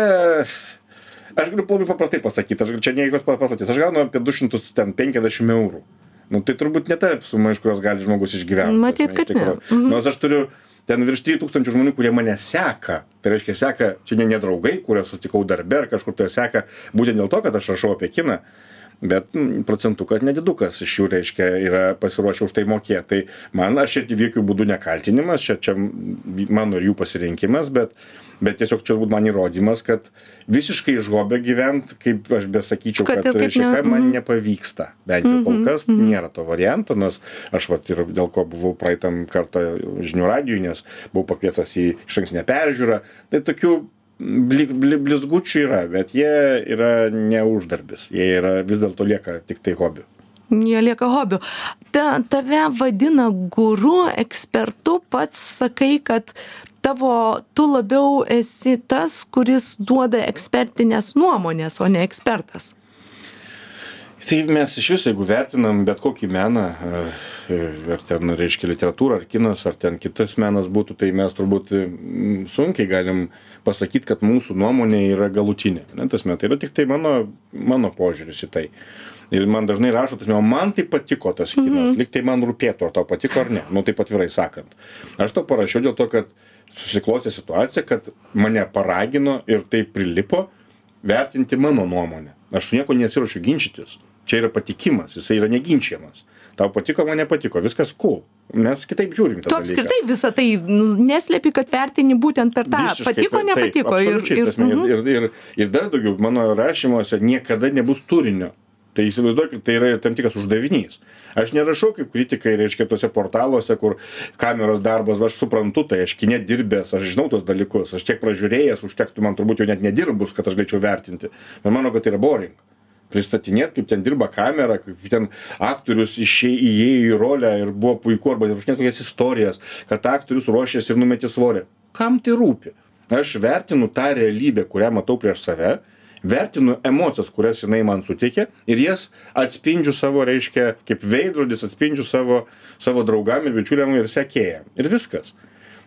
aš galiu labai paprastai pasakyti, aš čia ne jokios paslapties, aš gaunu apie 250 eurų. Nu, tai turbūt ne ta suma, iš kurios gali žmogus išgyventi. Matyt, kad ne. Mhm. Nors aš turiu ten virš 3000 žmonių, kurie mane seka. Tai reiškia, seka, čia ne, ne draugai, kuriuos sutikau darbe ar kažkur tai seka, būtent dėl to, kad aš rašau apie kiną. Bet mm, procentukas nedidukas iš jų, reiškia, yra pasiruošę už tai mokėti. Tai man, aš čia jokių būdų nekaltinimas, čia, čia mano ir jų pasirinkimas, bet, bet tiesiog čia turbūt man įrodymas, kad visiškai iš hobio gyvent, kaip aš besakyčiau, Kad kad, reiškia, ne- man mhm. nepavyksta. Bent jau kol kas nėra to varianto, nors aš vat ir dėl ko buvau praeitam kartą žinių radijui, nes buvau pakviestas į išankstinę peržiūrą. Tai tokių bli, bli, blizgučių yra, bet jie yra ne uždarbis. Jie yra vis dėlto lieka tik tai hobiu. Jie lieka hobiu. Ta, tave vadina guru, ekspertu, pats sakai, kad tavo, tu labiau esi tas, kuris duoda ekspertinės nuomonės, o ne ekspertas. Tai mes iš viso, jeigu vertinam bet kokį meną, ar, ar ten, reiškia, literatūra, ar kinas, ar ten kitas menas būtų, tai mes turbūt mm, sunkiai galim pasakyti, kad mūsų nuomonė yra galutinė. Ne, tas metai yra tik tai mano, mano požiūris į tai. Ir man dažnai rašo, tas, o man tai patiko tas kinas, mm -hmm. lyg tai man rūpėtų, ar tau patiko ar ne, nu taip atvirai sakant. Aš to parašiau dėl to, kad susiklostė situacija, kad mane paragino ir tai prilipo vertinti mano nuomonę. Aš su nieko nesiuošiu ginčytis. Čia yra patikimas, jisai yra neginčiamas. Tau patiko, man nepatiko, viskas cool. Mes kitaip žiūrim. tą Tu apskritai visą tai nu, neslėpi, kad vertini būtent per tą Visiškai patiko, taip, nepatiko. Ir, absoliučiai, ir, ta prasme, mhm. ir, ir, ir dar daugiau, mano rašymuose niekada nebus turinio. Tai įsivaizduokit, tai yra tam tikras uždavinys. Aš nerašau kaip kritikai, reiškia, tuose portaluose, kur kameros darbas, aš suprantu, tai aš kinė dirbęs, aš žinau tos dalykus, aš tiek pražiūrėjęs, užtektų man turbūt jau net nedirbus, kad aš galėčiau vertinti. Bet manau, kad tai yra boring. Pristatinėt, kaip ten dirba kamera, kaip ten aktorius išė- įėjo į rolę ir buvo puiku, arba aprašinėt tokias istorijas, kad aktorius ruošėsi ir numetė svorį. Kam tai rūpi? Aš vertinu tą realybę, kurią matau prieš save, vertinu emocijas kurias jinai man suteikia ir jas atspindžiu savo reiškia kaip veidrodis atspindžiu savo savo draugam ir bičiuliam ir sekėjam ir viskas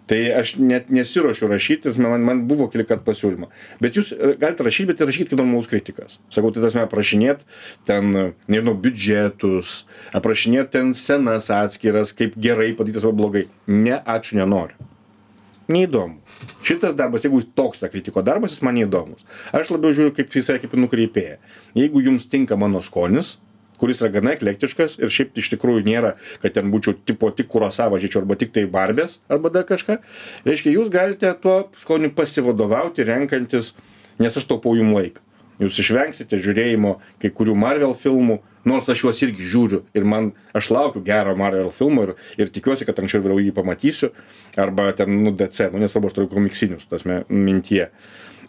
tai aš net nesiruošiu rašyti man man buvo kelikart pasiūlymų bet jūs galit rašyt bet rašykit normalus kritikas. Sakau tai ta prasme aprašinėt ten nežinau biudžetus aprašinėt ten scenas atskiras kaip gerai padarytas arba blogai. Ne ačiū nenoriu. Neįdomu. Šitas darbas jeigu toks yra kritiko darbas jis man neįdomus. Aš labiau žiūriu kaip save kaip nukreipėją jeigu jums tinka mano skonis kuris yra gana eklektiškas ir šiaip iš tikrųjų nėra kad ten būčiau tipo tik kurosavą žiūrėčiau arba tiktai barbės arba dar kažką. Reiškia jūs galite tuo skoniu pasivadovauti renkantis nes aš taupau jum laiką. Jūs išvengsite žiūrėjimo kai kurių marvel filmų nors aš juos irgi žiūriu ir man aš laukiu gero marvel filmo ir ir tikiuosi kad anksčiau vėliau jį pamatysiu. Arba ten nu dc nu nesvarbu aš turiu komiksinius ta prasme mintyje.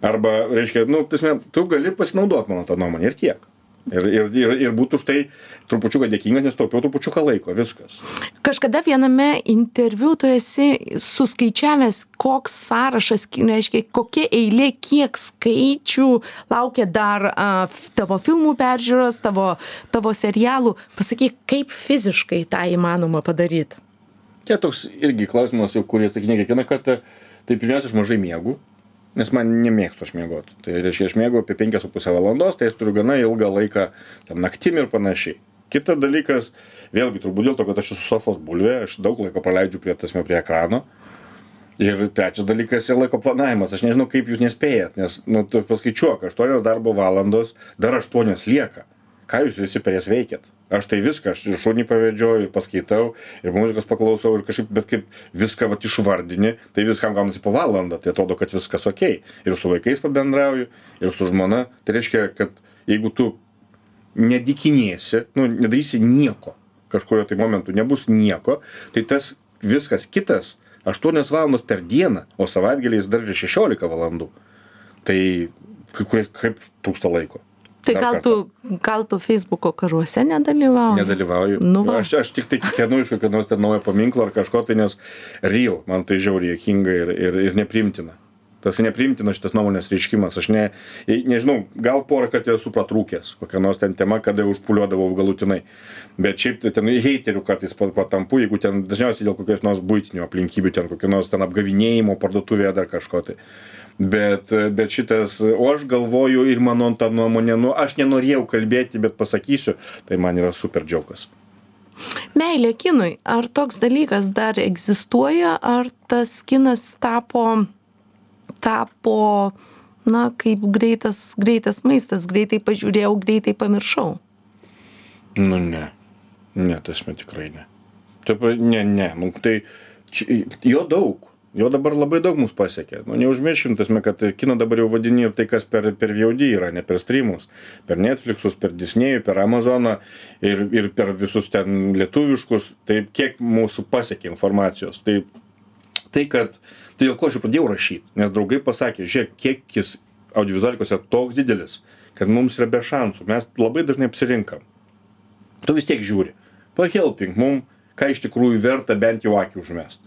Arba reiškia nu ta prasme tu gali pasinaudot mano ta nuomone ir tiek ir ir ir ir būt už tai trupučiuką dėkingas nes taupiau trupučiuką laiko viskas. Kažkada viename interviu tu esi suskaičiavęs koks sąrašas reiškia kokia eilė kiek skaičių laukia dar a, tavo filmų peržiūros tavo tavo serialų. Pasakyk kaip fiziškai tą įmanoma padaryt? Čia toks irgi klausimas jau kurį atsakinėju kiekvieną kartą. Tai pirmiausia aš mažai miegu nes man nemėgstu aš miegot. Tai reiškia aš miegu apie penkias su puse valandos tai aš turiu gana ilgą laiką ten naktim ir panašiai. Kitas dalykas vėlgi turbūt dėl to kad aš esu sofos bulvė aš daug laiko praleidžiu prie tasme prie ekrano. Ir trečias dalykas yra laiko planavimas. Aš nežinau kaip jūs nespėjat nes nu tu paskaičiuok aštuonios darbo valandos dar aštuonios lieka. Ką jūs visi per jas veikiat aš tai viską aš ir šunį pavedžioju ir paskaitau ir muzikos paklausau ir kažkaip bet kaip viską vat išvardini tai viskam gaunasi po valandą tai atrodo kad viskas okei ir su vaikais pabendrauju ir su žmona. Tai reiškia kad jeigu tu nedykinėsi nu nedarysi nieko kažkuriuo tai momentu nebus nieko tai tas viskas kitas aštuonios valandos per dieną o savaitgaliais dar ir šešiolika valandų. Tai kai kaip trūksta laiko tai gal tu gal tu feisbuko karuose nedalyvauji? Nedalyvauju. Nu va. Aš aš tiktai kikenu iš kokio nors ten naujo paminklo ar kažko tai nes real man tai žiauriai juokinga ir ir ir nepriimtina. Tas nepriimtinas šitas nuomonės reiškimas. Aš ne nežinau gal porą kartų esu pratrūkęs kokia nors ten tema kada užpūliuodavau galutinai. Bet šiaip tai ten heiteriu kartais patampu jeigu ten dažniausiai dėl kokios nors buitinių aplinkybių ten kokio nors ten apgavinėjimo parduotuvėje dar kažko tai bet bet šitas o aš galvoju ir mano ta nuomonė nu aš nenorėjau kalbėti bet pasakysiu tai man yra super džiaugas. Meilė kinui. Ar toks dalykas dar egzistuoja? Ar tas kinas tapo tapo na kaip greitas greitas maistas? Greitai pažiūrėjau greitai pamiršau. Nu ne. Ne ta prasme tikrai ne. Taip ne ne. Tai čia jo daug jo dabar labai daug mus pasiekė. Nu neužmirškim ta prasme kad kiną dabar jau vadini tai kas per per VOD yra ne per strymus per netfliksus per disnėjų per amazoną ir ir per visus ten lietuviškus. Tai kiek mūsų pasiekė informacijos? Tai tai kad tai dėl ko aš ir pradėjau rašyt? Nes draugai pasakė žiūrėk kiekis audiovizualikos yra toks didelis kad mums yra be šansų. Mes labai dažnai apsirinkam. Tu vis tiek žiūri. Pahelpink mum ką iš tikrųjų verta bent jau akį užmest.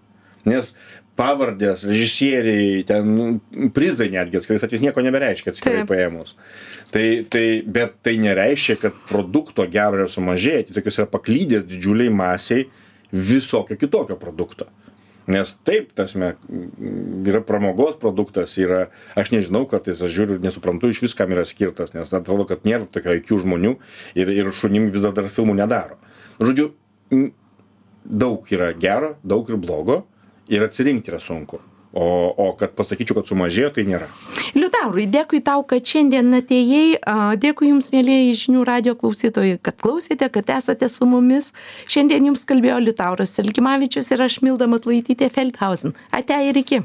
Nes pavardės režisieriai ten prizai netgi atskirais atvejais nieko nebereiškia atskirai paėmus. Tai tai bet tai nereiškia kad produkto gero yra sumažėję tai tokios yra paklydęs didžiulei masei visokio kitokio produkto. Nes taip ta prasme yra pramogos produktas yra aš nežinau kartais aš žiūriu ir nesuprantu išvis kam yra skirtas nes atrodo kad nėra tokio iq žmonių ir ir šunim vis dar dar filmų nedaro. Žodžiu daug yra gero daug ir blogo ir atsirinkt yra sunku. O o kad pasakyčiau kad sumažėjo tai nėra. Liutaurai dėkui tau kad šiandien atėjai. Dėkui jums mielieji žinių radijo klausytojai kad klausėte kad esate su mumis. Šiandien jums kalbėjo liutauras elkimavičius ir aš milda matulaitytė feldhausen. Ate ir iki